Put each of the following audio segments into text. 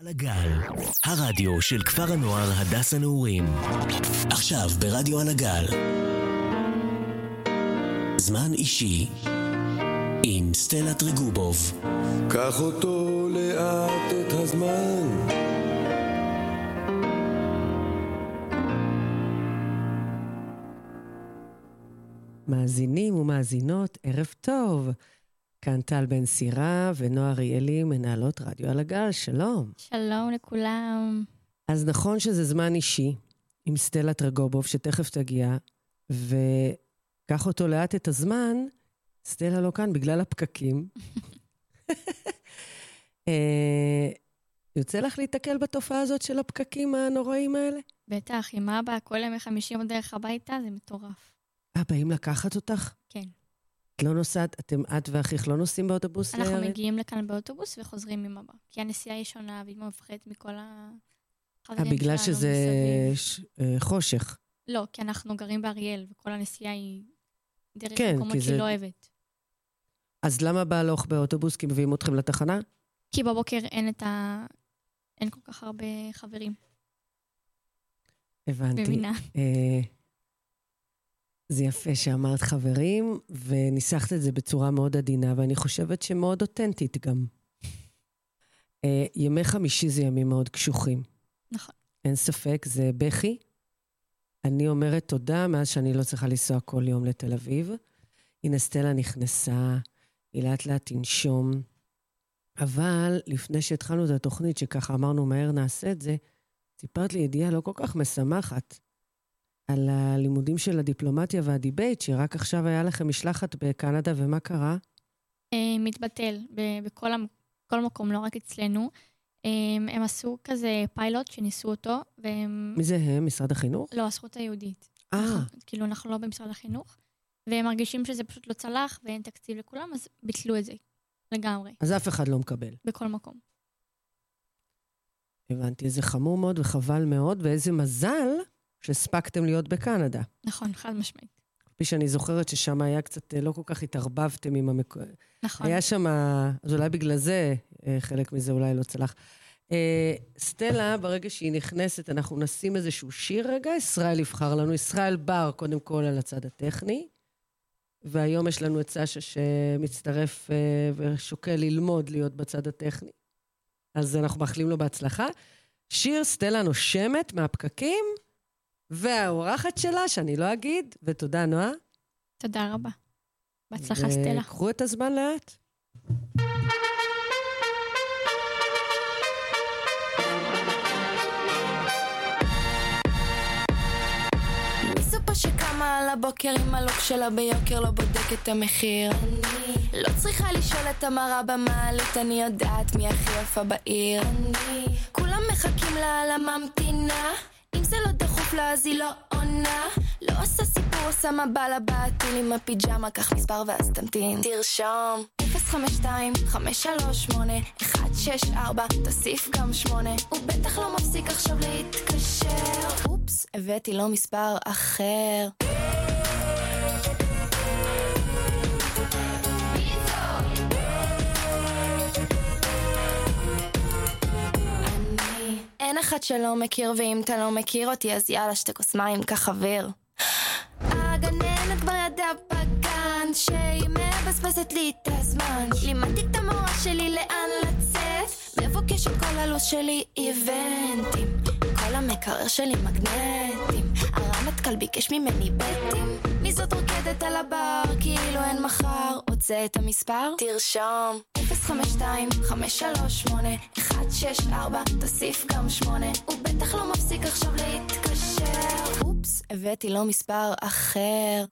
על הגל, הרדיו של כפר הנוער הדס הנעורים. עכשיו ברדיו על הגל. זמן אישי עם סטלה טריגובוב. קח אותו לאט את הזמן. מאזינים ומאזינות, ערב טוב. כאן טל בן סירה ונועה אריאלי, מנהלות רדיו על הגל, שלום. שלום לכולם. אז נכון שזה זמן אישי, עם סטלה טרגובוב, שתכף תגיע, וקח אותו לאט את הזמן, סטלה לא כאן בגלל הפקקים. אה, יוצא לך להיתקל בתופעה הזאת של הפקקים הנוראים האלה? בטח, עם אבא כל ימי חמישי בדרך הביתה, זה מטורף. אה, באים לקחת אותך? את לא נוסעת, אתם, את ואחיך לא נוסעים באוטובוס? אנחנו לערב? מגיעים לכאן באוטובוס וחוזרים עם אבא. כי הנסיעה היא שונה, ואמא מפחדת מכל אה, החברים בגלל שלנו שזה מסביב. ש... אה, חושך. לא, כי אנחנו גרים באריאל, וכל הנסיעה היא דרך כן, מקומות שהיא זה- לא אוהבת. אז למה בהלוך באוטובוס? כי מביאים אתכם לתחנה? כי בבוקר אין את ה... אין כל כך הרבה חברים. הבנתי. מבינה. זה יפה שאמרת חברים, וניסחת את זה בצורה מאוד עדינה, ואני חושבת שמאוד אותנטית גם. אה, ימי חמישי זה ימים מאוד קשוחים. נכון. אין ספק, זה בכי. אני אומרת תודה מאז שאני לא צריכה לנסוע כל יום לתל אביב. הנה סטלה נכנסה, היא לאט לאט תנשום. אבל לפני שהתחלנו את התוכנית, שככה אמרנו מהר נעשה את זה, סיפרת לי ידיעה לא כל כך משמחת על הלימודים של הדיפלומטיה והדיבייט, שרק עכשיו היה לכם משלחת בקנדה, ומה קרה? אה, מתבטל בכל כל מקום, לא רק אצלנו. אה, הם עשו כזה פיילוט שניסו אותו, והם... מי זה הם? משרד החינוך? לא, הזכות היהודית. אה, כאילו, אנחנו לא במשרד החינוך, והם מרגישים שזה פשוט לא צלח ואין תקציב לכולם, אז ביטלו את זה לגמרי, אז אף אחד לא מקבל. בכל מקום. הבנתי, זה חמור מאוד וחבל מאוד, ואיזה מזל שהספקתם להיות בקנדה. נכון, חד משמעית. כפי שאני זוכרת ששם היה קצת, אה, לא כל כך התערבבתם עם המק... נכון. היה שם, אז אולי בגלל זה, אה, חלק מזה אולי לא צלח. אה, סטלה, ברגע שהיא נכנסת, אנחנו נשים איזשהו שיר רגע, ישראל יבחר לנו. ישראל בר, קודם כל, על הצד הטכני. והיום יש לנו את סשה שמצטרף ושוקל ללמוד להיות בצד הטכני. אז אנחנו מאחלים לו בהצלחה. שיר סטלה נושמת מהפקקים, והאורחת שלה, שאני לא אגיד, ותודה, נועה. תודה רבה. בהצלחה, סטלה. קחו את הזמן לאט. שקמה על הבוקר עם הלוק שלה ביוקר לא בודק את המחיר אני לא צריכה לשאול את המראה במעלית אני יודעת מי הכי יפה בעיר אני כולם מחכים לה על הממתינה אם זה לא לה אז היא לא עונה. לא עושה סיפור עושה מה לה בעטיל עם הפיג'מה קח מספר ואז תמתין. תרשום. 052 538 164 תוסיף גם 8 הוא בטח לא מפסיק עכשיו להתקשר. אופס הבאתי לו מספר אחר אין אחד שלא מכיר ואם אתה לא מכיר אותי אז יאללה שתי כוס מים קח אוויר. הגננת כבר ידעה בגן שהיא מבזבזת לי את הזמן. לימדתי את המורה שלי לאן לצאת. מבוקשת כל הלו"ז שלי איבנטים. כל המקרר שלי מגנטים. הרמטכ"ל ביקש ממני בטים. מי זאת רוקדת על הבר? כאילו אין מחר רוצה את המספר? תרשום. 052 538 164 תוסיף גם 8 הוא בטח לא מפסיק עכשיו להתקשר. אופס הבאתי לו מספר אחר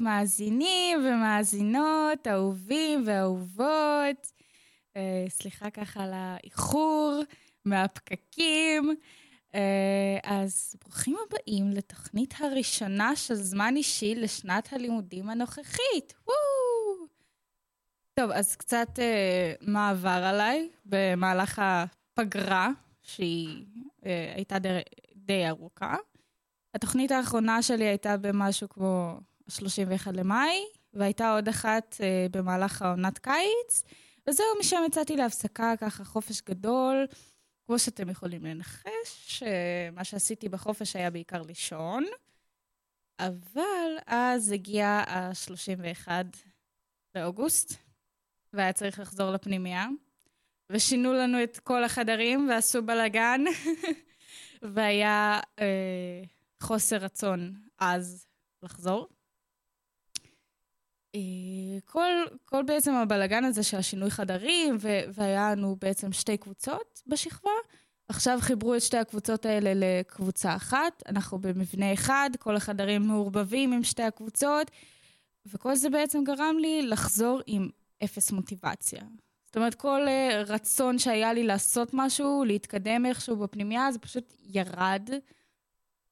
מאזינים ומאזינות, אהובים ואהובות. אה, סליחה ככה על האיחור מהפקקים. אה, אז ברוכים הבאים לתוכנית הראשונה של זמן אישי לשנת הלימודים הנוכחית. וואו! טוב, אז קצת אה, מה עבר עליי במהלך הפגרה, שהיא הייתה די, די ארוכה. התוכנית האחרונה שלי הייתה במשהו כמו 31 למאי, והייתה עוד אחת אה, במהלך העונת קיץ, וזהו, משם יצאתי להפסקה, ככה חופש גדול. כמו שאתם יכולים לנחש, אה, מה שעשיתי בחופש היה בעיקר לישון, אבל אז הגיע ה-31 לאוגוסט, והיה צריך לחזור לפנימייה, ושינו לנו את כל החדרים ועשו בלאגן, והיה אה, חוסר רצון אז לחזור. אה, כל, כל בעצם הבלגן הזה של השינוי חדרים, ו- והיה לנו בעצם שתי קבוצות בשכבה. עכשיו חיברו את שתי הקבוצות האלה לקבוצה אחת. אנחנו במבנה אחד, כל החדרים מעורבבים עם שתי הקבוצות, וכל זה בעצם גרם לי לחזור עם אפס מוטיבציה. זאת אומרת, כל אה, רצון שהיה לי לעשות משהו, להתקדם איכשהו בפנימייה, זה פשוט ירד.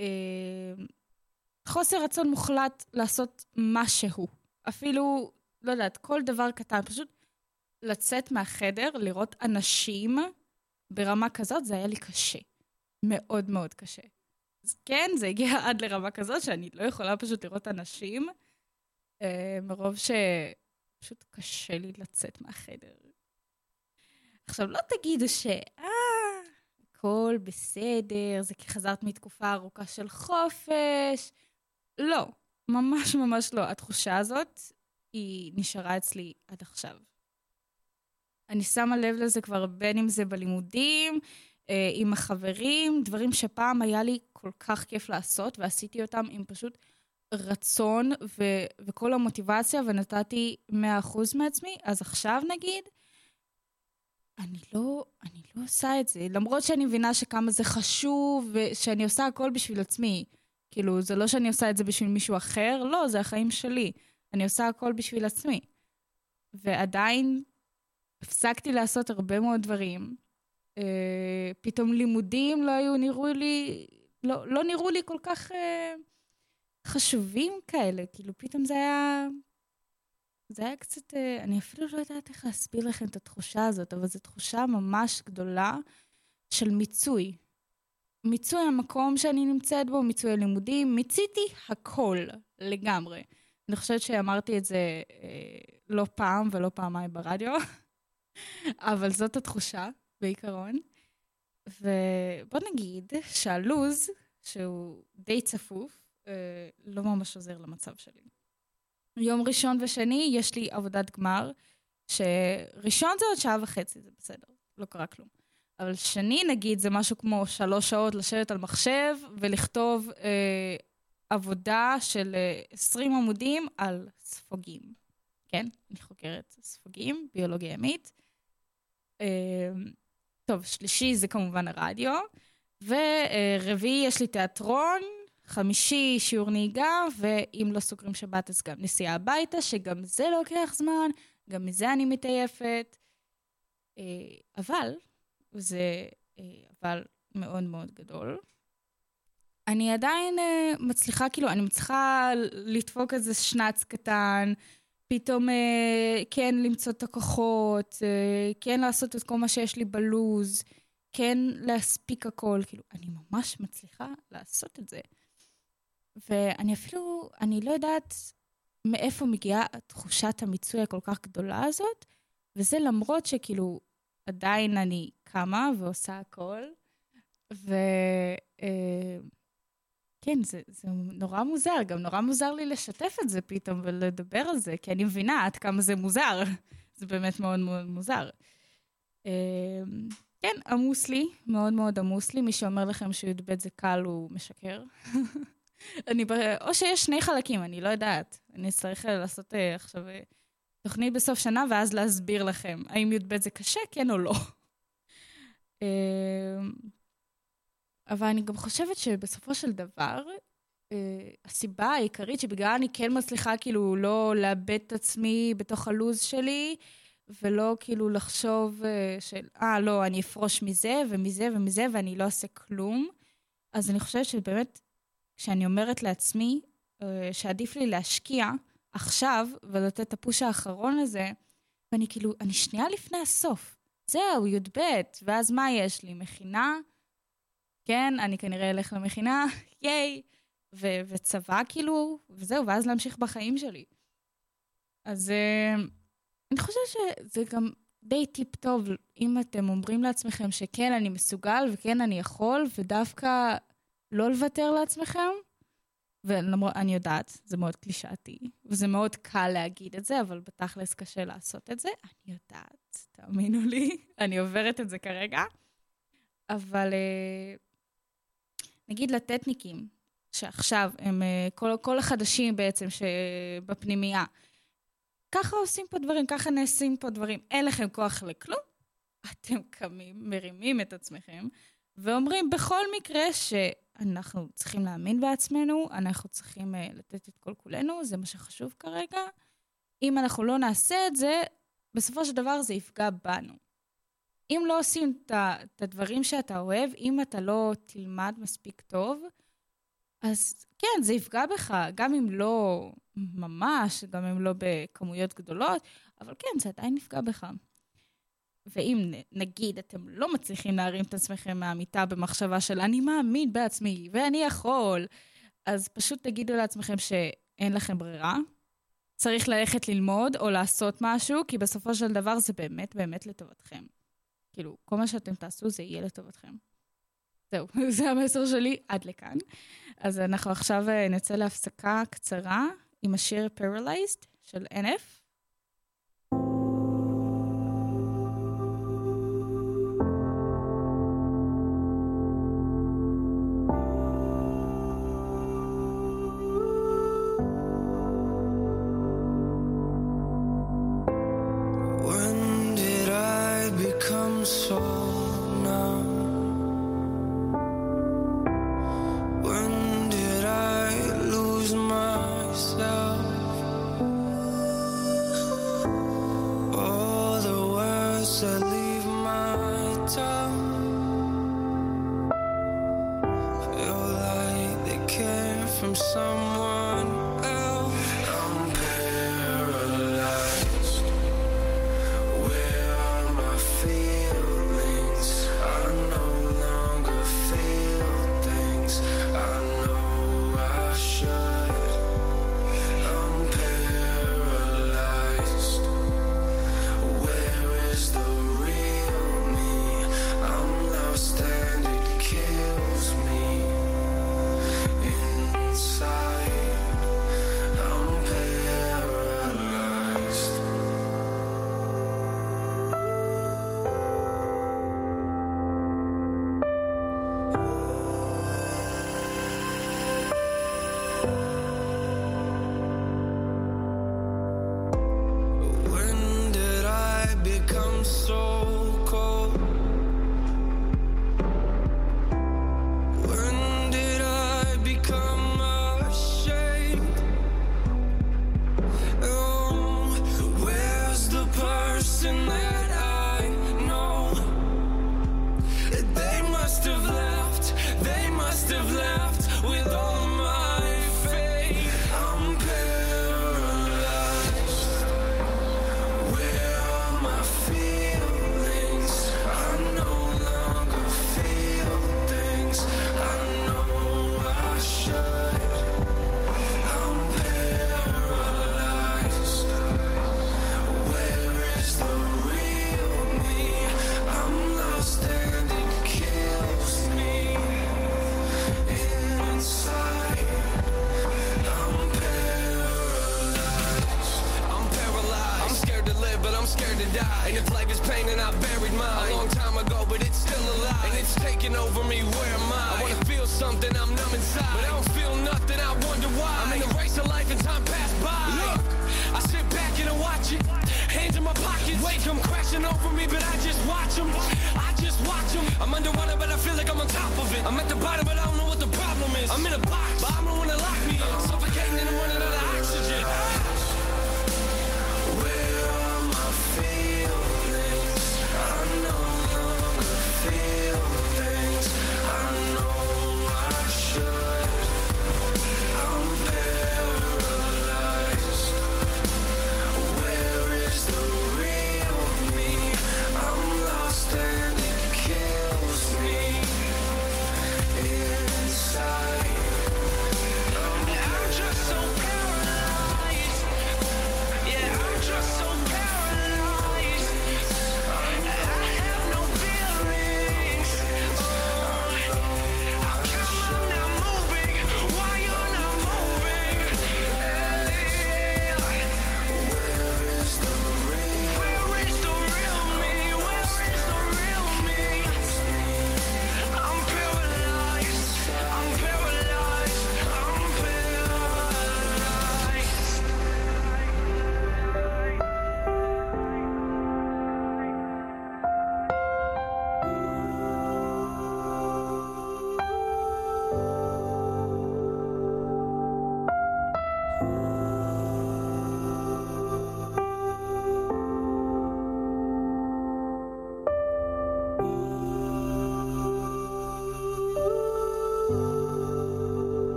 אה, חוסר רצון מוחלט לעשות משהו. אפילו, לא יודעת, כל דבר קטן, פשוט לצאת מהחדר, לראות אנשים ברמה כזאת, זה היה לי קשה. מאוד מאוד קשה. אז כן, זה הגיע עד לרמה כזאת שאני לא יכולה פשוט לראות אנשים, אה, מרוב שפשוט קשה לי לצאת מהחדר. עכשיו, לא תגידו ש... אה, הכל בסדר, זה כי חזרת מתקופה ארוכה של חופש. לא, ממש ממש לא. התחושה הזאת, היא נשארה אצלי עד עכשיו. אני שמה לב לזה כבר בין אם זה בלימודים, אה, עם החברים, דברים שפעם היה לי כל כך כיף לעשות, ועשיתי אותם עם פשוט רצון ו- וכל המוטיבציה, ונתתי 100% מעצמי, אז עכשיו נגיד, אני לא, אני לא עושה את זה, למרות שאני מבינה שכמה זה חשוב, ושאני עושה הכל בשביל עצמי. כאילו, זה לא שאני עושה את זה בשביל מישהו אחר, לא, זה החיים שלי. אני עושה הכל בשביל עצמי. ועדיין הפסקתי לעשות הרבה מאוד דברים. אה, פתאום לימודים לא היו נראו לי, לא, לא נראו לי כל כך אה, חשובים כאלה. כאילו, פתאום זה היה... זה היה קצת, אה, אני אפילו לא יודעת איך להסביר לכם את התחושה הזאת, אבל זו תחושה ממש גדולה של מיצוי. מיצוי המקום שאני נמצאת בו, מיצוי הלימודים, מיציתי הכל לגמרי. אני חושבת שאמרתי את זה אה, לא פעם ולא פעמיים ברדיו, אבל זאת התחושה בעיקרון. ובוא נגיד שהלו"ז, שהוא די צפוף, אה, לא ממש עוזר למצב שלי. יום ראשון ושני יש לי עבודת גמר, שראשון זה עוד שעה וחצי, זה בסדר, לא קרה כלום. אבל שני, נגיד, זה משהו כמו שלוש שעות לשבת על מחשב ולכתוב אה, עבודה של אה, 20 עמודים על ספוגים. כן, אני חוקרת ספוגים, ביולוגיה ימית. אה, טוב, שלישי זה כמובן הרדיו, ורביעי יש לי תיאטרון, חמישי שיעור נהיגה, ואם לא סוגרים שבת אז גם נסיעה הביתה, שגם זה לוקח זמן, גם מזה אני מתעייפת. אה, אבל, וזה אה, אבל מאוד מאוד גדול, אני עדיין אה, מצליחה, כאילו, אני מצליחה לדפוק איזה שנץ קטן, פתאום כן למצוא את הכוחות, כן לעשות את כל מה שיש לי בלוז, כן להספיק הכל, כאילו, אני ממש מצליחה לעשות את זה. ואני אפילו, אני לא יודעת מאיפה מגיעה תחושת המיצוי הכל כך גדולה הזאת, וזה למרות שכאילו עדיין אני קמה ועושה הכל, ו... אה, כן, זה, זה נורא מוזר, גם נורא מוזר לי לשתף את זה פתאום ולדבר על זה, כי אני מבינה עד כמה זה מוזר. זה באמת מאוד מאוד מוזר. אמ, כן, עמוס לי, מאוד מאוד עמוס לי. מי שאומר לכם שי"ב זה קל, הוא משקר. אני, או שיש שני חלקים, אני לא יודעת. אני אצטרך לעשות uh, עכשיו uh, תוכנית בסוף שנה, ואז להסביר לכם האם י"ב זה קשה, כן או לא. Uh, אבל אני גם חושבת שבסופו של דבר, uh, הסיבה העיקרית שבגלל אני כן מצליחה כאילו לא לאבד את עצמי בתוך הלו"ז שלי, ולא כאילו לחשוב uh, של, אה, לא, אני אפרוש מזה ומזה ומזה ואני לא אעשה כלום. אז אני חושבת שבאמת כשאני אומרת לעצמי uh, שעדיף לי להשקיע עכשיו ולתת את הפוש האחרון לזה, ואני כאילו, אני שנייה לפני הסוף. זהו, י"ב, ואז מה יש לי? מכינה? כן, אני כנראה אלך למכינה, ייי, ו- וצבא כאילו, וזהו, ואז להמשיך בחיים שלי. אז uh, אני חושבת שזה גם די טיפ טוב, אם אתם אומרים לעצמכם שכן, אני מסוגל וכן, אני יכול, ודווקא לא לוותר לעצמכם. ולמרות, אני יודעת, זה מאוד קלישאתי, וזה מאוד קל להגיד את זה, אבל בתכלס קשה לעשות את זה. אני יודעת, תאמינו לי, אני עוברת את זה כרגע. אבל אה, נגיד לטטניקים, שעכשיו הם, אה, כל, כל החדשים בעצם שבפנימייה, ככה עושים פה דברים, ככה נעשים פה דברים, אין לכם כוח לכלום, אתם קמים, מרימים את עצמכם, ואומרים בכל מקרה שאנחנו צריכים להאמין בעצמנו, אנחנו צריכים uh, לתת את כל כולנו, זה מה שחשוב כרגע. אם אנחנו לא נעשה את זה, בסופו של דבר זה יפגע בנו. אם לא עושים את הדברים שאתה אוהב, אם אתה לא תלמד מספיק טוב, אז כן, זה יפגע בך, גם אם לא ממש, גם אם לא בכמויות גדולות, אבל כן, זה עדיין יפגע בך. ואם נגיד אתם לא מצליחים להרים את עצמכם מהמיטה במחשבה של אני מאמין בעצמי ואני יכול, אז פשוט תגידו לעצמכם שאין לכם ברירה, צריך ללכת ללמוד או לעשות משהו, כי בסופו של דבר זה באמת באמת לטובתכם. כאילו, כל מה שאתם תעשו זה יהיה לטובתכם. זהו, זה המסר שלי עד לכאן. אז אנחנו עכשיו אה, נצא להפסקה קצרה עם השיר Paralyzed של NF. Over me, where am I? I wanna feel something, I'm numb inside. But I don't feel nothing, I wonder why. I'm in the race of life and time passed by. Look, I sit back and I watch it. Hands in my pockets. Wake come crashing over me, but I just watch them. I just watch them. I'm underwater, but I feel like I'm on top of it. I'm at the bottom, but I don't know what the problem is. I'm in a box, but I'm the one that lock me in. Suffocating and I'm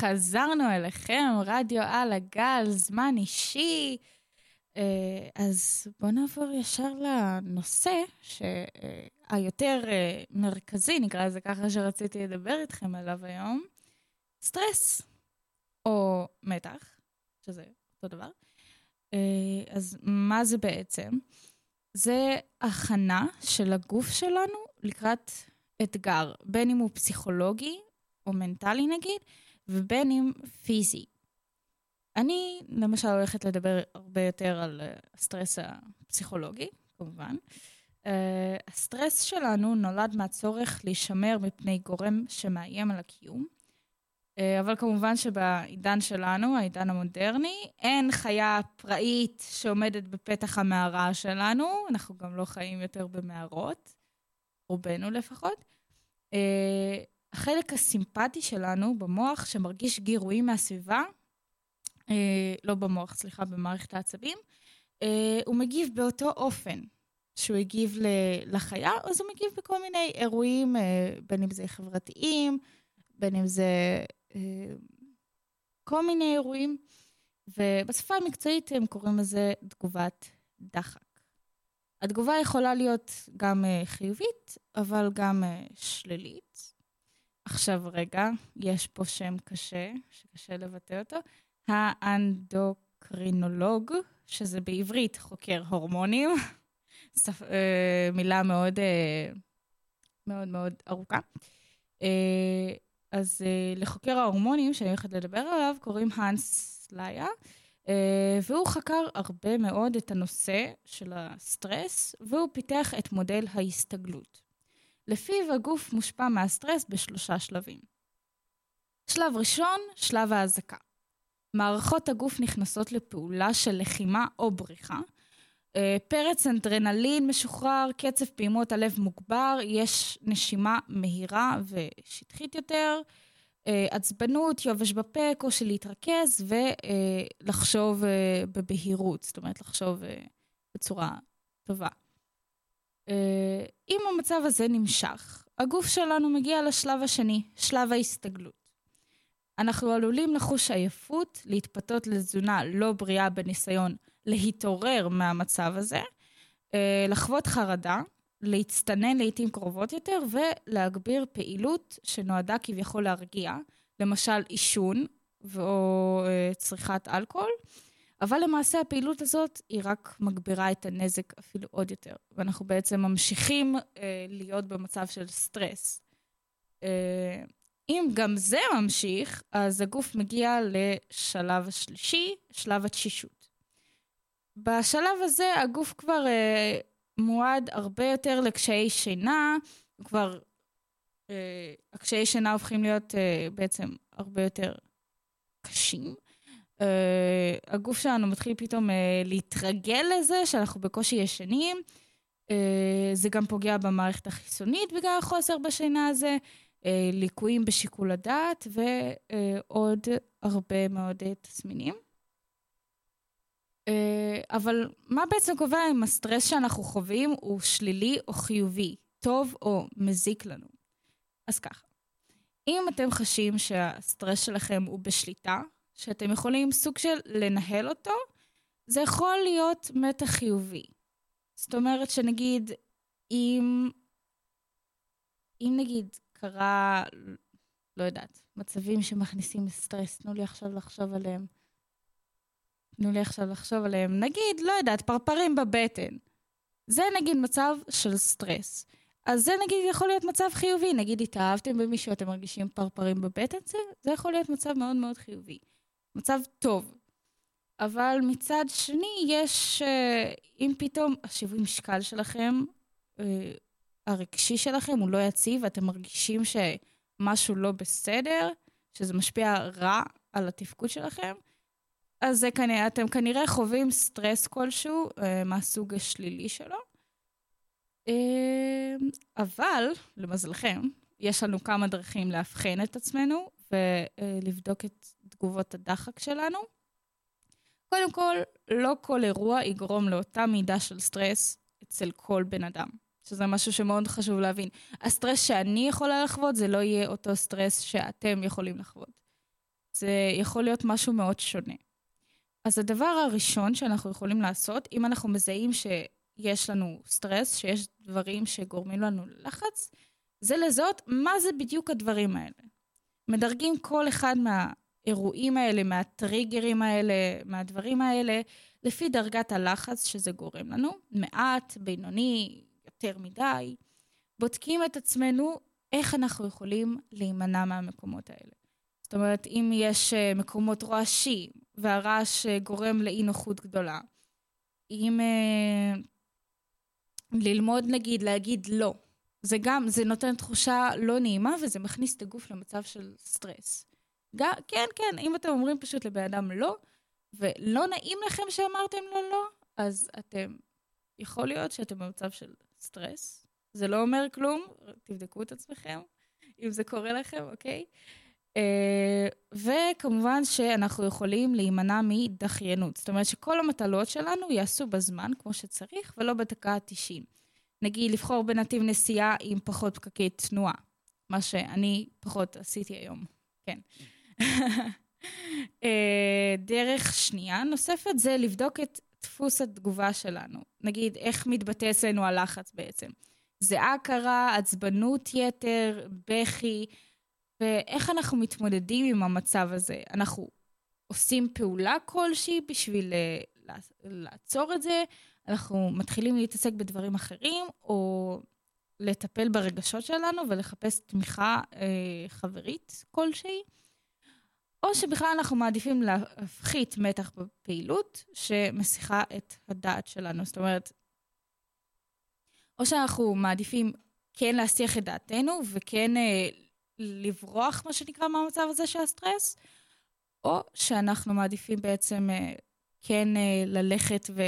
וחזרנו אליכם, רדיו על הגל, זמן אישי. אה, אז בואו נעבור ישר לנושא שהיותר אה, מרכזי, נקרא לזה ככה, שרציתי לדבר איתכם עליו היום, סטרס, או מתח, שזה אותו דבר. אה, אז מה זה בעצם? זה הכנה של הגוף שלנו לקראת אתגר, בין אם הוא פסיכולוגי או מנטלי נגיד, ובין אם פיזי. אני למשל הולכת לדבר הרבה יותר על אה, הסטרס הפסיכולוגי, כמובן. Uh, הסטרס שלנו נולד מהצורך להישמר מפני גורם שמאיים על הקיום. Uh, אבל כמובן שבעידן שלנו, העידן המודרני, אין חיה פראית שעומדת בפתח המערה שלנו, אנחנו גם לא חיים יותר במערות, רובנו לפחות. Uh, החלק הסימפטי שלנו במוח, שמרגיש גירויים מהסביבה, אה, לא במוח, סליחה, במערכת העצבים, אה, הוא מגיב באותו אופן שהוא הגיב לחיה, אז הוא מגיב בכל מיני אירועים, אה, בין אם זה חברתיים, בין אם זה אה, כל מיני אירועים, ובשפה המקצועית הם קוראים לזה תגובת דחק. התגובה יכולה להיות גם אה, חיובית, אבל גם אה, שלילית. עכשיו רגע, יש פה שם קשה, שקשה לבטא אותו. האנדוקרינולוג, שזה בעברית חוקר הורמונים, שפ, אה, מילה מאוד, אה, מאוד מאוד ארוכה. אה, אז לחוקר ההורמונים שאני הולכת לדבר עליו קוראים האנס סליה, אה, והוא חקר הרבה מאוד את הנושא של הסטרס, והוא פיתח את מודל ההסתגלות. לפיו הגוף מושפע מהסטרס בשלושה שלבים. שלב ראשון, שלב האזעקה. מערכות הגוף נכנסות לפעולה של לחימה או בריחה. אה, פרץ אנדרנלין משוחרר, קצב פעימות הלב מוגבר, יש נשימה מהירה ושטחית יותר, אה, עצבנות, יובש בפה, קושי להתרכז ולחשוב אה, בבהירות, זאת אומרת לחשוב בצורה טובה. אם המצב הזה נמשך, הגוף שלנו מגיע לשלב השני, שלב ההסתגלות. אנחנו עלולים לחוש עייפות, להתפתות לתזונה לא בריאה בניסיון להתעורר מהמצב הזה, לחוות חרדה, להצטנן לעיתים קרובות יותר ולהגביר פעילות שנועדה כביכול להרגיע, למשל עישון או צריכת אלכוהול, אבל למעשה הפעילות הזאת היא רק מגבירה את הנזק אפילו עוד יותר, ואנחנו בעצם ממשיכים אה, להיות במצב של סטרס. אה, אם גם זה ממשיך, אז הגוף מגיע לשלב השלישי, שלב התשישות. בשלב הזה הגוף כבר אה, מועד הרבה יותר לקשיי שינה, כבר אה, הקשיי שינה הופכים להיות אה, בעצם הרבה יותר קשים. אה, הגוף שלנו מתחיל פתאום אה, להתרגל לזה שאנחנו בקושי ישנים. אה, זה גם פוגע במערכת החיסונית בגלל החוסר בשינה הזה, אה, ליקויים בשיקול הדעת ועוד הרבה מאוד תסמינים. אה, אבל מה בעצם קובע אם הסטרס שאנחנו חווים הוא שלילי או חיובי, טוב או מזיק לנו? אז ככה, אם אתם חשים שהסטרס שלכם הוא בשליטה, שאתם יכולים סוג של לנהל אותו, זה יכול להיות מתח חיובי. זאת אומרת שנגיד, אם, אם נגיד קרה, לא יודעת, מצבים שמכניסים סטרס, תנו לי עכשיו לחשוב עליהם. תנו לי עכשיו לחשוב עליהם. נגיד, לא יודעת, פרפרים בבטן. זה נגיד מצב של סטרס. אז זה נגיד יכול להיות מצב חיובי. נגיד התאהבתם במישהו, אתם מרגישים פרפרים בבטן, זה, זה יכול להיות מצב מאוד מאוד חיובי. מצב טוב. אבל מצד שני, יש, אה, אם פתאום השיווי משקל שלכם, אה, הרגשי שלכם הוא לא יציב, ואתם מרגישים שמשהו לא בסדר, שזה משפיע רע על התפקוד שלכם, אז זה כנראה, אתם כנראה חווים סטרס כלשהו אה, מהסוג השלילי שלו. אבל, למזלכם, יש לנו כמה דרכים לאבחן את עצמנו ולבדוק את תגובות הדחק שלנו. קודם כל, לא כל אירוע יגרום לאותה מידה של סטרס אצל כל בן אדם, שזה משהו שמאוד חשוב להבין. הסטרס שאני יכולה לחוות זה לא יהיה אותו סטרס שאתם יכולים לחוות. זה יכול להיות משהו מאוד שונה. אז הדבר הראשון שאנחנו יכולים לעשות, אם אנחנו מזהים שיש לנו סטרס, שיש דברים שגורמים לנו לחץ, זה לזהות מה זה בדיוק הדברים האלה. מדרגים כל אחד מהאירועים האלה, מהטריגרים האלה, מהדברים האלה, לפי דרגת הלחץ שזה גורם לנו, מעט, בינוני, יותר מדי. בודקים את עצמנו איך אנחנו יכולים להימנע מהמקומות האלה. זאת אומרת, אם יש אה, מקומות רועשים, והרעש אה, גורם לאי נוחות גדולה, אם אה, ללמוד נגיד להגיד לא, זה גם, זה נותן תחושה לא נעימה וזה מכניס את הגוף למצב של סטרס. גם, כן, כן, אם אתם אומרים פשוט לבן אדם לא, ולא נעים לכם שאמרתם לו לא, אז אתם, יכול להיות שאתם במצב של סטרס. זה לא אומר כלום, תבדקו את עצמכם, אם זה קורה לכם, אוקיי? Uh, וכמובן שאנחנו יכולים להימנע מדחיינות. זאת אומרת שכל המטלות שלנו יעשו בזמן כמו שצריך, ולא בדקה ה-90. נגיד לבחור בנתיב נסיעה עם פחות פקקי תנועה, מה שאני פחות עשיתי היום, כן. אה, דרך שנייה נוספת זה לבדוק את דפוס התגובה שלנו. נגיד, איך מתבטא אצלנו הלחץ בעצם. זיעה קרה, עצבנות יתר, בכי, ואיך אנחנו מתמודדים עם המצב הזה. אנחנו עושים פעולה כלשהי בשביל אה, לעצור את זה, אנחנו מתחילים להתעסק בדברים אחרים, או לטפל ברגשות שלנו ולחפש תמיכה אה, חברית כלשהי, או שבכלל אנחנו מעדיפים להפחית מתח בפעילות שמסיחה את הדעת שלנו. זאת אומרת, או שאנחנו מעדיפים כן להסיח את דעתנו וכן אה, לברוח, מה שנקרא, מהמצב הזה של הסטרס, או שאנחנו מעדיפים בעצם אה, כן אה, ללכת ו...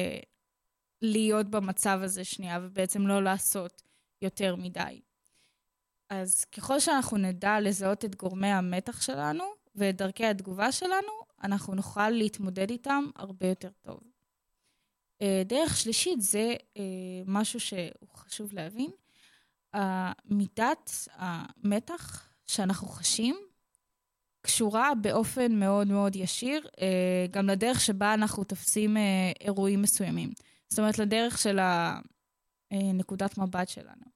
להיות במצב הזה שנייה, ובעצם לא לעשות יותר מדי. אז ככל שאנחנו נדע לזהות את גורמי המתח שלנו ואת דרכי התגובה שלנו, אנחנו נוכל להתמודד איתם הרבה יותר טוב. אה, דרך שלישית זה אה, משהו שהוא חשוב להבין. מידת המתח שאנחנו חשים קשורה באופן מאוד מאוד ישיר אה, גם לדרך שבה אנחנו תופסים אירועים מסוימים. זאת אומרת, לדרך של הנקודת מבט שלנו.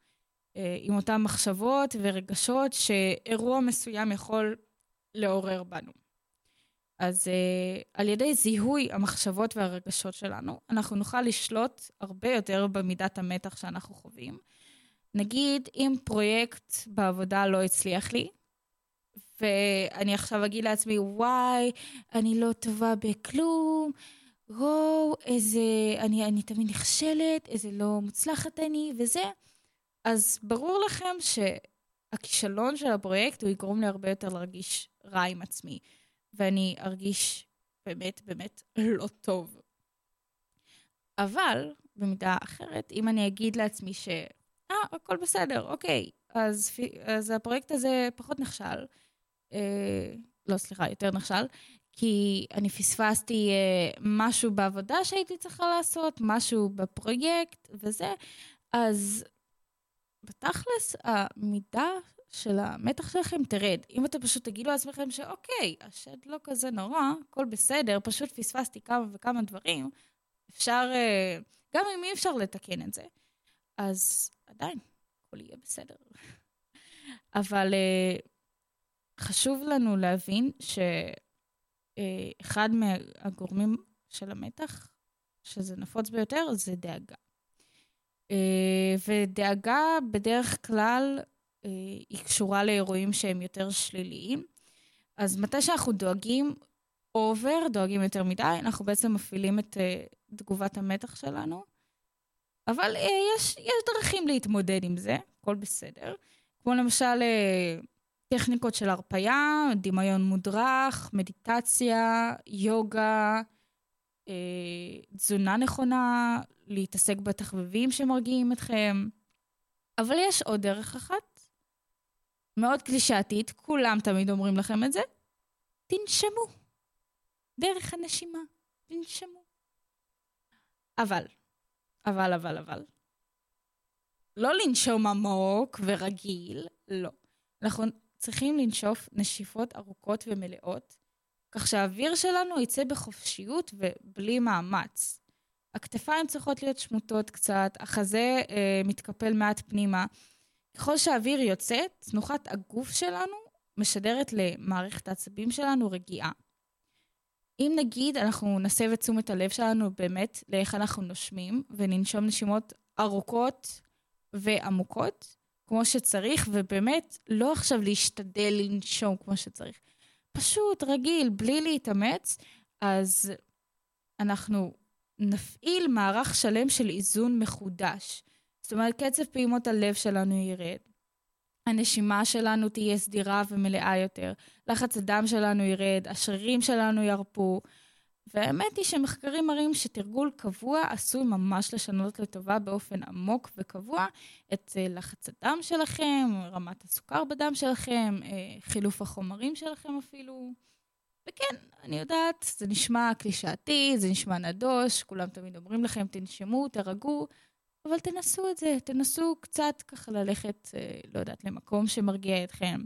עם אותן מחשבות ורגשות שאירוע מסוים יכול לעורר בנו. אז uh, על ידי זיהוי המחשבות והרגשות שלנו, אנחנו נוכל לשלוט הרבה יותר במידת המתח שאנחנו חווים. נגיד, אם פרויקט בעבודה לא הצליח לי, ואני עכשיו אגיד לעצמי, וואי, אני לא טובה בכלום, וואו, איזה, אני, אני תמיד נכשלת, איזה לא מוצלחת אני, וזה. אז ברור לכם שהכישלון של הפרויקט הוא יגרום לי הרבה יותר להרגיש רע עם עצמי, ואני ארגיש באמת באמת לא טוב. אבל, במידה אחרת, אם אני אגיד לעצמי ש... אה, הכל בסדר, אוקיי, אז, אז הפרויקט הזה פחות נכשל, אה, לא, סליחה, יותר נכשל, כי אני פספסתי אה, משהו בעבודה שהייתי צריכה לעשות, משהו בפרויקט וזה, אז בתכלס, המידה של המתח שלכם תרד. אם אתם פשוט תגידו לעצמכם שאוקיי, השד לא כזה נורא, הכל בסדר, פשוט פספסתי כמה וכמה דברים, אפשר, אה, גם אם אי אפשר לתקן את זה, אז עדיין, הכל יהיה בסדר. אבל אה, חשוב לנו להבין שאחד מהגורמים של המתח, שזה נפוץ ביותר, זה דאגה. אה, ודאגה בדרך כלל היא קשורה לאירועים שהם יותר שליליים. אז מתי שאנחנו דואגים אובר, דואגים יותר מדי, אנחנו בעצם מפעילים את תגובת המתח שלנו. אבל יש, יש דרכים להתמודד עם זה, הכל בסדר. כמו למשל טכניקות של הרפייה, דמיון מודרך, מדיטציה, יוגה, אה, תזונה נכונה, להתעסק בתחביבים שמרגיעים אתכם. אבל יש עוד דרך אחת, מאוד קלישאתית, כולם תמיד אומרים לכם את זה, תנשמו. דרך הנשימה, תנשמו. אבל, אבל, אבל, אבל, לא לנשום עמוק ורגיל, לא. אנחנו צריכים לנשוף נשיפות ארוכות ומלאות, כך שהאוויר שלנו יצא בחופשיות ובלי מאמץ. הכתפיים צריכות להיות שמוטות קצת, החזה אה, מתקפל מעט פנימה. ככל שהאוויר יוצא, תנוחת הגוף שלנו משדרת למערכת העצבים שלנו רגיעה. אם נגיד אנחנו נסב את תשומת הלב שלנו באמת לאיך אנחנו נושמים, וננשום נשימות ארוכות ועמוקות, כמו שצריך, ובאמת, לא עכשיו להשתדל לנשום כמו שצריך. פשוט, רגיל, בלי להתאמץ, אז אנחנו נפעיל מערך שלם של איזון מחודש. זאת אומרת, קצב פעימות הלב שלנו ירד. הנשימה שלנו תהיה סדירה ומלאה יותר, לחץ הדם שלנו ירד, השרירים שלנו ירפו, והאמת היא שמחקרים מראים שתרגול קבוע עשוי ממש לשנות לטובה באופן עמוק וקבוע את אה, לחץ הדם שלכם, רמת הסוכר בדם שלכם, אה, חילוף החומרים שלכם אפילו. וכן, אני יודעת, זה נשמע קלישאתי, זה נשמע נדוש, כולם תמיד אומרים לכם, תנשמו, תרגעו, אבל תנסו את זה, תנסו קצת ככה ללכת, אה, לא יודעת, למקום שמרגיע אתכם,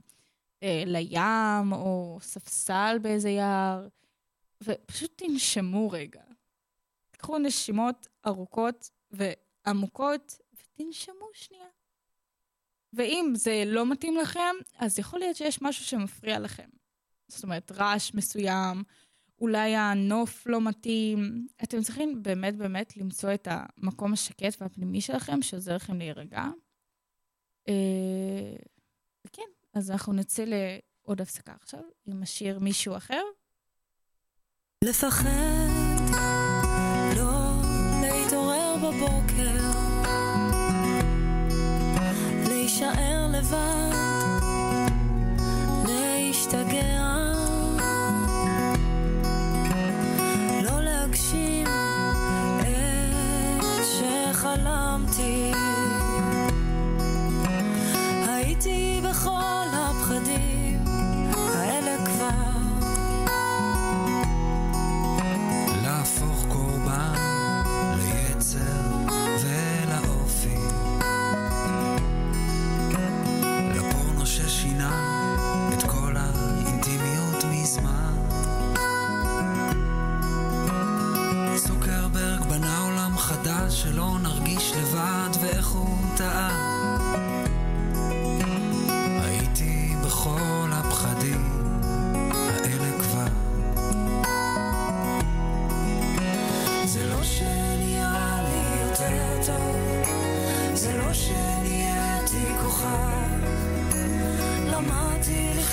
לים או ספסל באיזה יער. ופשוט תנשמו רגע. תקחו נשימות ארוכות ועמוקות ותנשמו שנייה. ואם זה לא מתאים לכם, אז יכול להיות שיש משהו שמפריע לכם. זאת אומרת, רעש מסוים, אולי הנוף לא מתאים. אתם צריכים באמת באמת למצוא את המקום השקט והפנימי שלכם, שעוזר לכם להירגע. אה, וכן, אז אנחנו נצא לעוד הפסקה עכשיו, עם השיר מישהו אחר, לפחד, לא להתעורר בבוקר, להישאר לבד,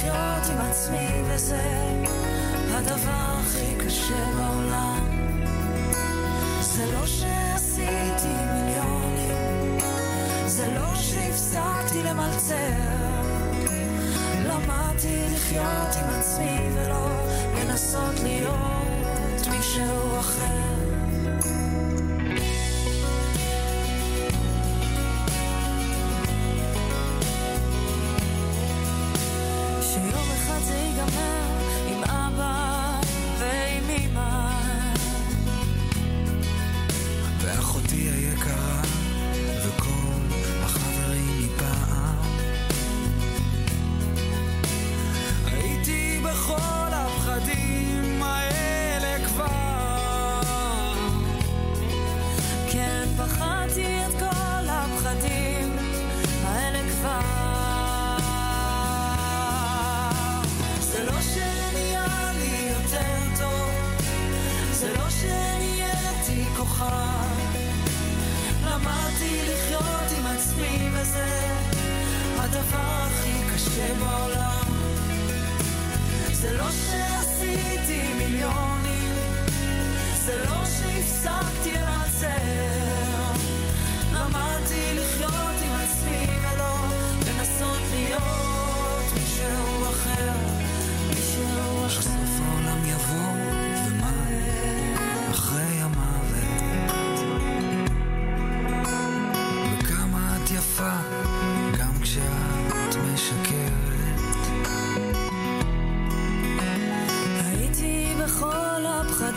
לחיות עם עצמי וזה הדבר הכי קשה בעולם. זה לא שעשיתי מיליונים זה לא שהפסקתי למלצר. למדתי לחיות עם עצמי ולא לנסות להיות מישהו אחר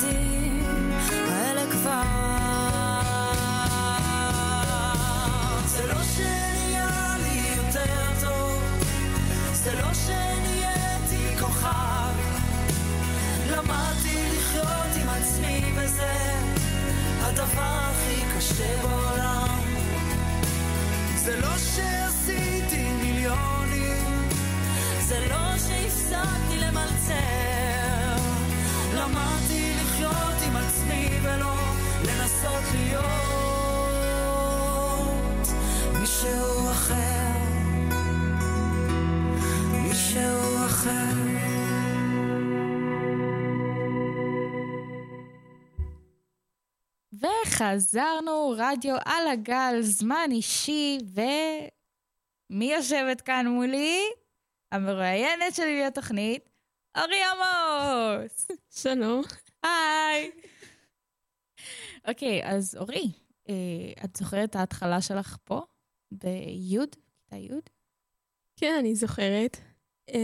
הפחדים וחזרנו, רדיו על הגל, זמן אישי, ומי יושבת כאן מולי? המרואיינת שלי לתוכנית, אורי עמוס. שלום. היי. אוקיי, אז אורי, אה, את זוכרת את ההתחלה שלך פה? בי'? כיתה י'? כן, אני זוכרת. Um,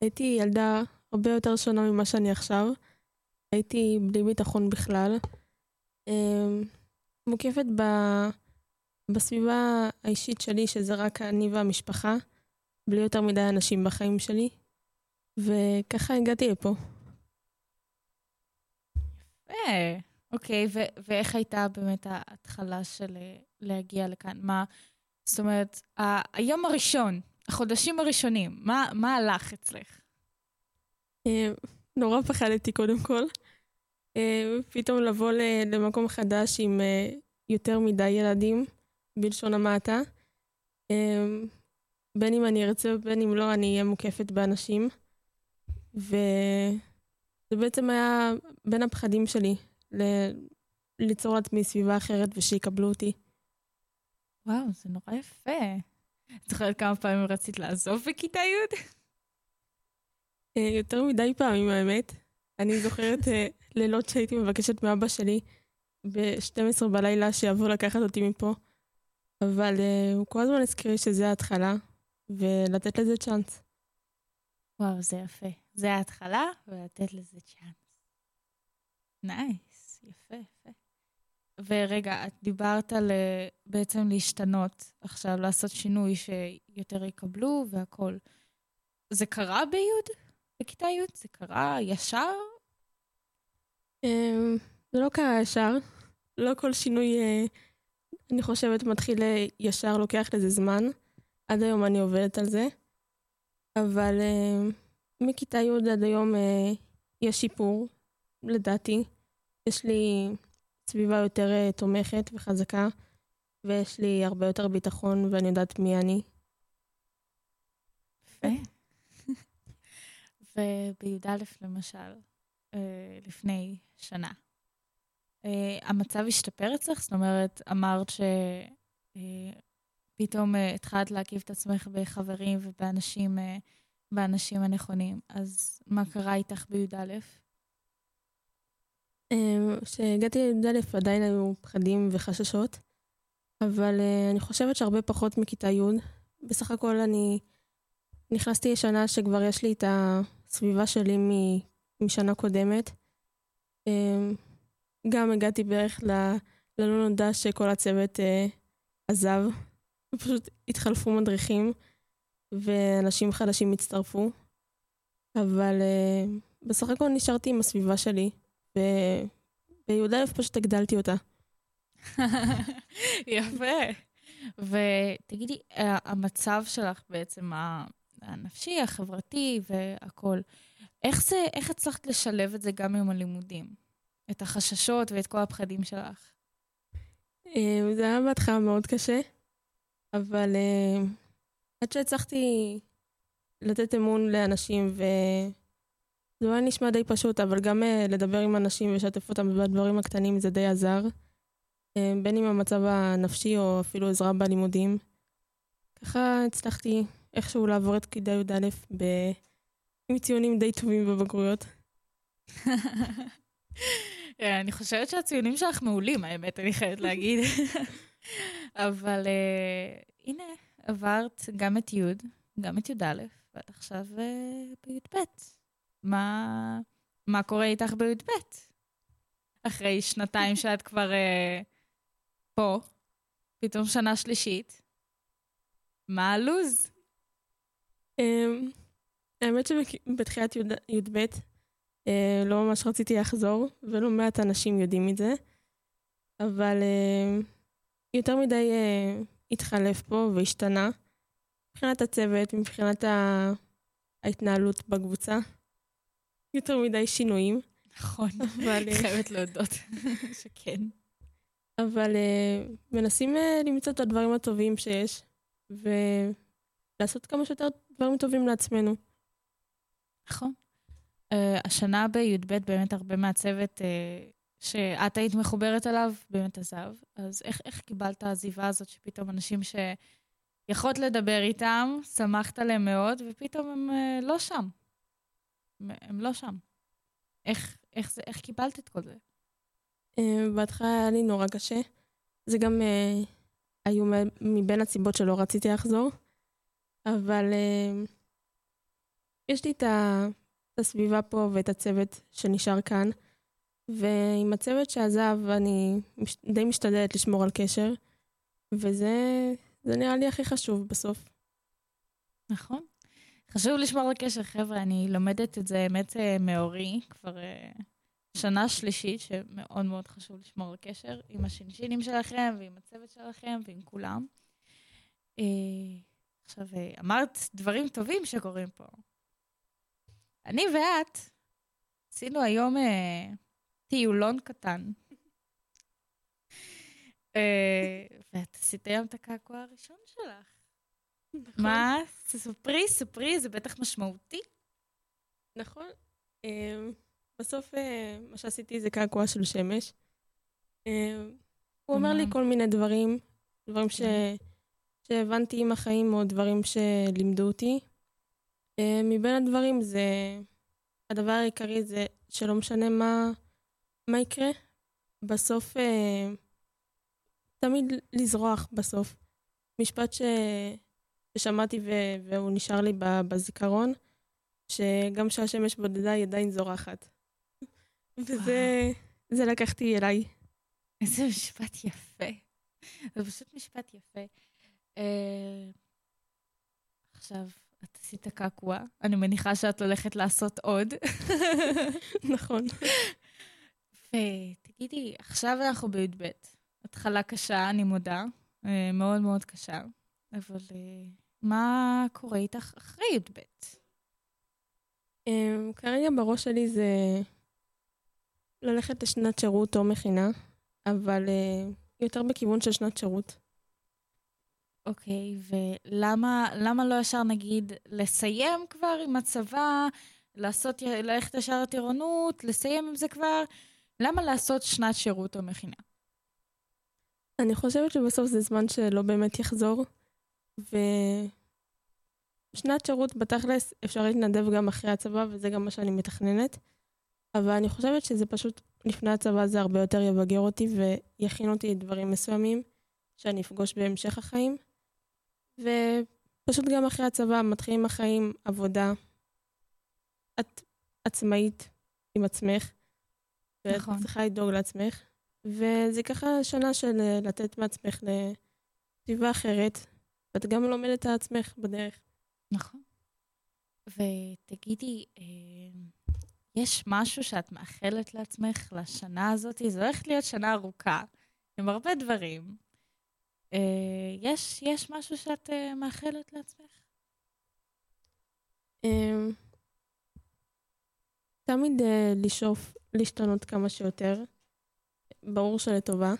הייתי ילדה הרבה יותר שונה ממה שאני עכשיו. הייתי בלי ביטחון בכלל. Um, מוקפת ב... בסביבה האישית שלי, שזה רק אני והמשפחה, בלי יותר מדי אנשים בחיים שלי. וככה הגעתי לפה. אה, אוקיי, ו- ואיך הייתה באמת ההתחלה של אה, להגיע לכאן? מה, זאת אומרת, ה- היום הראשון, החודשים הראשונים, מה, מה הלך אצלך? אה, נורא פחדתי קודם כל. אה, פתאום לבוא למקום חדש עם אה, יותר מדי ילדים, בלשון המעטה. אה, בין אם אני ארצה ובין אם לא, אני אהיה מוקפת באנשים. וזה בעצם היה בין הפחדים שלי, ל- ליצור לעצמי סביבה אחרת ושיקבלו אותי. וואו, זה נורא יפה. את זוכרת כמה פעמים רצית לעזוב בכיתה י'? יותר מדי פעמים, האמת. אני זוכרת לילות שהייתי מבקשת מאבא שלי ב-12 בלילה שיבוא לקחת אותי מפה, אבל אה, הוא כל הזמן הזכיר לי שזה ההתחלה, ולתת לזה צ'אנס. וואו, זה יפה. זה ההתחלה, ולתת לזה צ'אנס. nice, יפה, יפה. ורגע, את דיברת על אה, בעצם להשתנות עכשיו, לעשות שינוי שיותר יקבלו והכול. זה קרה בי'? בכיתה י'? זה קרה ישר? אה, זה לא קרה ישר. לא כל שינוי, אה, אני חושבת, מתחיל אה, ישר, לוקח לזה זמן. עד היום אני עובדת על זה. אבל אה, מכיתה י' עד היום יש שיפור, לדעתי. יש לי סביבה יותר תומכת וחזקה, ויש לי הרבה יותר ביטחון ואני יודעת מי אני. יפה. ובי"א למשל, אה, לפני שנה, אה, המצב השתפר אצלך? זאת אומרת, אמרת שפתאום התחלת להקיף את עצמך בחברים ובאנשים באנשים הנכונים. אז מה קרה איתך בי"א? כשהגעתי לי"א עדיין היו פחדים וחששות, אבל אני חושבת שהרבה פחות מכיתה י'. בסך הכל אני נכנסתי לשנה שכבר יש לי את הסביבה שלי משנה קודמת. אמ, גם הגעתי בערך ללא נודע שכל הצוות אה, עזב. פשוט התחלפו מדריכים ואנשים חדשים הצטרפו. אבל אה, בסך הכל נשארתי עם הסביבה שלי, ובי"א פשוט הגדלתי אותה. יפה. ותגידי, המצב שלך בעצם, הנפשי, החברתי והכול. איך זה, איך הצלחת לשלב את זה גם עם הלימודים? את החששות ואת כל הפחדים שלך? אה, זה היה בהתחלה מאוד קשה, אבל אה, עד שהצלחתי לתת אמון לאנשים, וזה היה נשמע די פשוט, אבל גם אה, לדבר עם אנשים ולשתף אותם בדברים הקטנים זה די עזר. בין אם המצב הנפשי או אפילו עזרה בלימודים. ככה הצלחתי איכשהו לעבור את כיתה י"א ב... עם ציונים די טובים בבגרויות. אה, אני חושבת שהציונים שלך מעולים, האמת, אני חייבת להגיד. אבל uh, הנה, עברת גם את י', גם את י"א, ואת עכשיו uh, בי"ב. מה, מה קורה איתך בי"ב? אחרי שנתיים שאת כבר uh, פה, פתאום שנה שלישית. מה הלו"ז? אמ, האמת שבתחילת י"ב אה, לא ממש רציתי לחזור, ולא מעט אנשים יודעים את זה, אבל אה, יותר מדי אה, התחלף פה והשתנה, מבחינת הצוות, מבחינת ההתנהלות בקבוצה. יותר מדי שינויים. נכון, אבל... חייבת להודות שכן. אבל מנסים למצוא את הדברים הטובים שיש, ולעשות כמה שיותר דברים טובים לעצמנו. נכון. Uh, השנה בי"ב באמת הרבה מהצוות uh, שאת היית מחוברת אליו באמת עזב. אז איך, איך קיבלת העזיבה הזאת שפתאום אנשים שיכולת לדבר איתם, שמחת עליהם מאוד, ופתאום הם uh, לא שם. הם, הם לא שם. איך, איך, זה, איך קיבלת את כל זה? Uh, בהתחלה היה לי נורא קשה. זה גם uh, היו מבין הסיבות שלא רציתי לחזור. אבל uh, יש לי את, הסביבה פה ואת הצוות שנשאר כאן, ועם הצוות שעזב אני די משתדלת לשמור על קשר, וזה נראה לי הכי חשוב בסוף. נכון. חשוב לשמור על קשר, חבר'ה, אני לומדת את זה האמת אה, מאורי, כבר uh, שנה שלישית, שמאוד מאוד חשוב לשמור על קשר עם השינשינים שלכם, ועם הצוות שלכם, ועם כולם. Uh, עכשיו, אמרת דברים טובים שקורים פה. אני ואת עשינו היום אה, טיולון קטן. אה, ואת עשית היום את הקעקוע הראשון שלך. נכון. מה? ספרי, ספרי, זה בטח משמעותי. נכון. אה, בסוף אה, מה שעשיתי זה קעקוע של שמש. אה, הוא אומר לי כל מיני דברים, דברים ש... כן. שהבנתי עם החיים או דברים שלימדו אותי. אה, מבין הדברים זה, הדבר העיקרי זה שלא משנה מה, מה יקרה, בסוף, אה, תמיד לזרוח בסוף. משפט ש, ששמעתי ו, והוא נשאר לי בזיכרון, שגם כשהשמש בודדה היא עדיין זורחת. וזה זה לקחתי אליי. איזה משפט יפה. זה פשוט משפט יפה. Uh, עכשיו, את עשית קעקוע, אני מניחה שאת הולכת לעשות עוד. נכון. ותגידי, עכשיו אנחנו בי"ב. התחלה קשה, אני מודה, אה, מאוד מאוד קשה, אבל אה, מה קורה איתך אחרי י"ב? אמ, כרגע בראש שלי זה ללכת לשנת שירות או מכינה, אבל יותר בכיוון של שנת שירות. אוקיי, ולמה לא ישר נגיד לסיים כבר עם הצבא, לעשות, ללכת ישר לטירונות, לסיים עם זה כבר? למה לעשות שנת שירות או מכינה? אני חושבת שבסוף זה זמן שלא באמת יחזור, ושנת שירות בתכלס אפשר להתנדב גם אחרי הצבא, וזה גם מה שאני מתכננת. אבל אני חושבת שזה פשוט, לפני הצבא זה הרבה יותר יבגר אותי ויכין אותי לדברים מסוימים שאני אפגוש בהמשך החיים. ופשוט גם אחרי הצבא מתחילים החיים, עבודה. את עצמאית עם עצמך, ואת נכון. צריכה לדאוג לעצמך. וזה ככה שנה של אה, לתת מעצמך לסביבה אחרת, ואת גם לומדת על עצמך בדרך. נכון. ותגידי, אה, יש משהו שאת מאחלת לעצמך לשנה הזאת? זו הולכת להיות שנה ארוכה, עם הרבה דברים. אה, יש, יש משהו שאת אה, מאחלת לעצמך? אמ, תמיד אה, לשאוף להשתנות כמה שיותר, ברור שלטובה.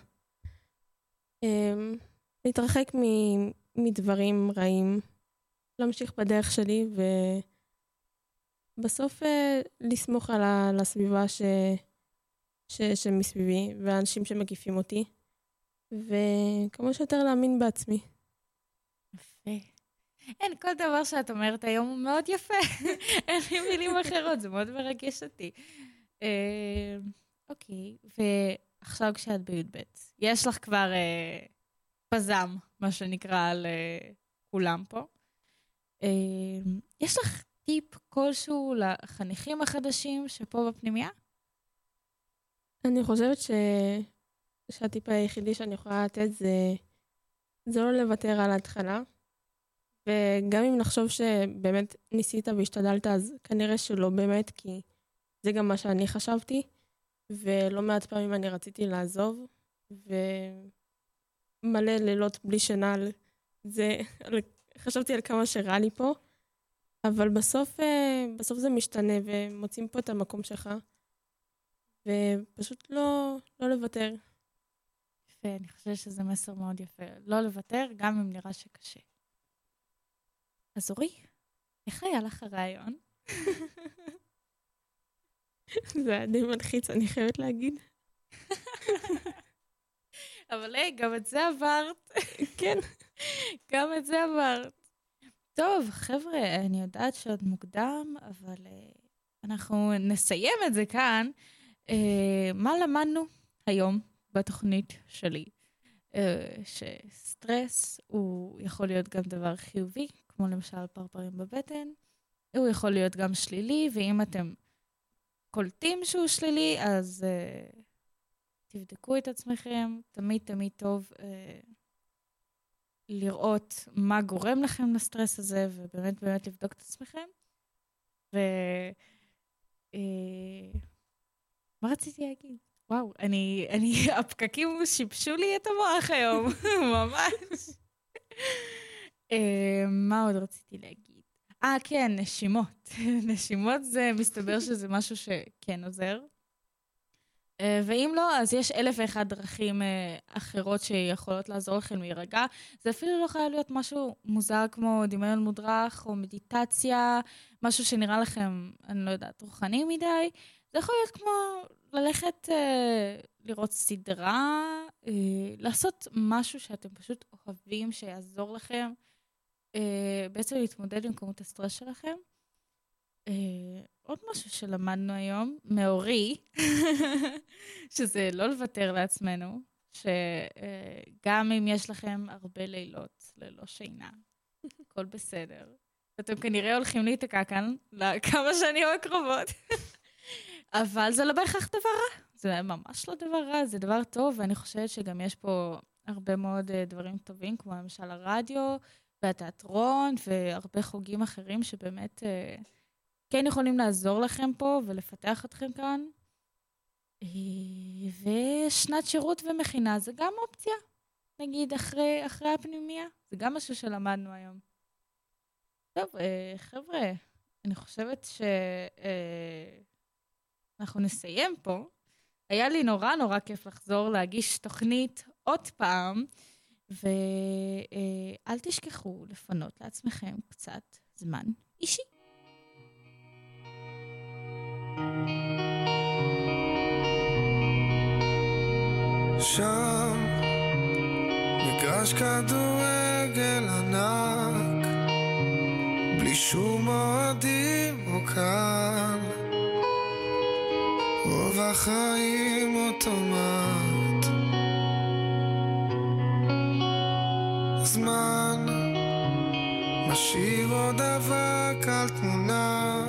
אמ, להתרחק מ- מדברים רעים, להמשיך בדרך שלי ובסוף לסמוך על הסביבה ש... ש... שמסביבי והאנשים שמקיפים אותי, וכמה שיותר להאמין בעצמי. יפה. אין, כל דבר שאת אומרת היום הוא מאוד יפה. אין לי מילים אחרות, זה מאוד מרגש אותי. אה, אוקיי, ועכשיו כשאת בי"ב, יש לך כבר אה, פזם, מה שנקרא, על אה, כולם פה. אה, יש לך טיפ כלשהו לחניכים החדשים שפה בפנימייה? אני חושבת ש... שהטיפ היחידי שאני יכולה לתת זה, זה לא לוותר על ההתחלה. וגם אם נחשוב שבאמת ניסית והשתדלת, אז כנראה שלא באמת, כי זה גם מה שאני חשבתי. ולא מעט פעמים אני רציתי לעזוב, ומלא לילות בלי שינה על זה, על... חשבתי על כמה שרע לי פה, אבל בסוף, אה, בסוף זה משתנה, ומוצאים פה את המקום שלך, ופשוט לא, לא לוותר. יפה, אני חושבת שזה מסר מאוד יפה. לא לוותר, גם אם נראה שקשה. אז אורי, איך היה לך הרעיון? זה היה די מלחיץ, אני חייבת להגיד. אבל היי, גם את זה עברת. כן. גם את זה עברת. טוב, חבר'ה, אני יודעת שעוד מוקדם, אבל uh, אנחנו נסיים את זה כאן. Uh, מה למדנו היום בתוכנית שלי? Uh, שסטרס הוא יכול להיות גם דבר חיובי, כמו למשל פרפרים בבטן. הוא יכול להיות גם שלילי, ואם אתם קולטים שהוא שלילי, אז uh, תבדקו את עצמכם. תמיד תמיד טוב uh, לראות מה גורם לכם לסטרס הזה, ובאמת באמת לבדוק את עצמכם. ו... Uh, מה רציתי להגיד? וואו, אני, אני, הפקקים שיבשו לי את המוח היום, ממש. uh, מה עוד רציתי להגיד? אה, כן, נשימות. נשימות זה, מסתבר שזה משהו שכן עוזר. Uh, ואם לא, אז יש אלף ואחד דרכים uh, אחרות שיכולות לעזור לכם להירגע. זה אפילו לא חייב להיות משהו מוזר כמו דמיון מודרך או מדיטציה, משהו שנראה לכם, אני לא יודעת, רוחני מדי. זה יכול להיות כמו ללכת uh, לראות סדרה, uh, לעשות משהו שאתם פשוט אוהבים, שיעזור לכם uh, בעצם להתמודד עם כמות הסטרס שלכם. Uh, עוד משהו שלמדנו היום, מאורי, שזה לא לוותר לעצמנו, שגם uh, אם יש לכם הרבה לילות ללא שינה, הכל בסדר. אתם כנראה הולכים להיתקע כאן לכמה שנים הקרובות. אבל זה לא בהכרח דבר רע. זה ממש לא דבר רע, זה דבר טוב, ואני חושבת שגם יש פה הרבה מאוד uh, דברים טובים, כמו למשל הרדיו והתיאטרון והרבה חוגים אחרים שבאמת uh, כן יכולים לעזור לכם פה ולפתח אתכם כאן. Uh, ושנת שירות ומכינה זה גם אופציה. נגיד אחרי, אחרי הפנימייה, זה גם משהו שלמדנו היום. טוב, חבר'ה, אני חושבת ש... אנחנו נסיים פה. היה לי נורא נורא כיף לחזור להגיש תוכנית עוד פעם, ואל תשכחו לפנות לעצמכם קצת זמן אישי. שם, מגרש כדורגל ענק, בלי שום אוהדים או קהל, רוב החיים אוטומט. זמן משאיר עוד אבק על תמונה,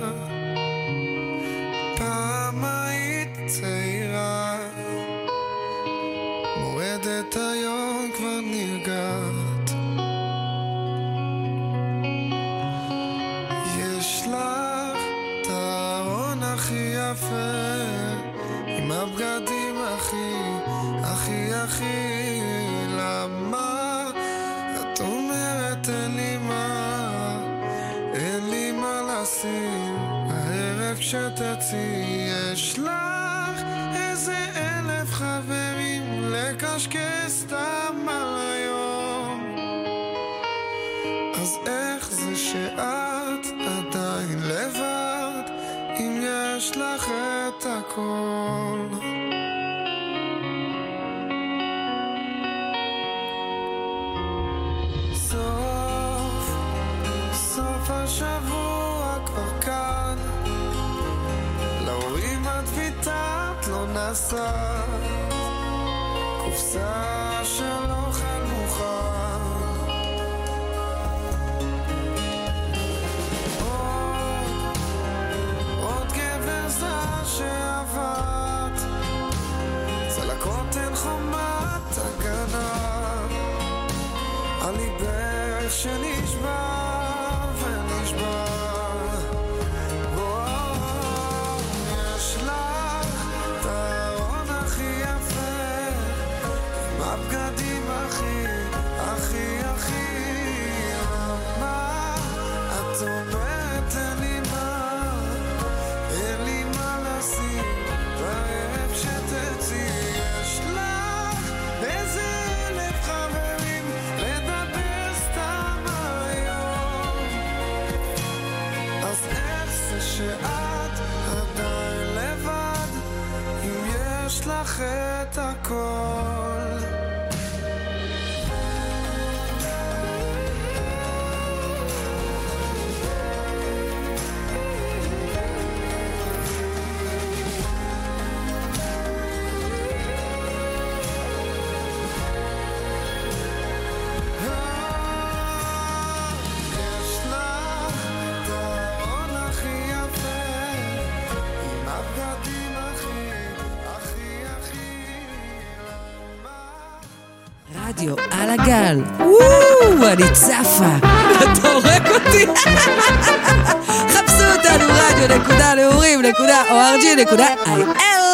כשתצאי יש לך איזה אלף חברים לקשקש סתם על היום. אז איך זה שאת עדיין לבד אם יש לך את הכל נסעת קופסה של אוכל מוכן עוד גבר זר שעבד צלקות אין חומת הגנה. על ליבך שנשבר על הגל. וואו, אני צפה. אתה הורג אותי. חפשו אותנו רדיו נקודה נעורים נקודה או ארג'י נקודה איי-אל.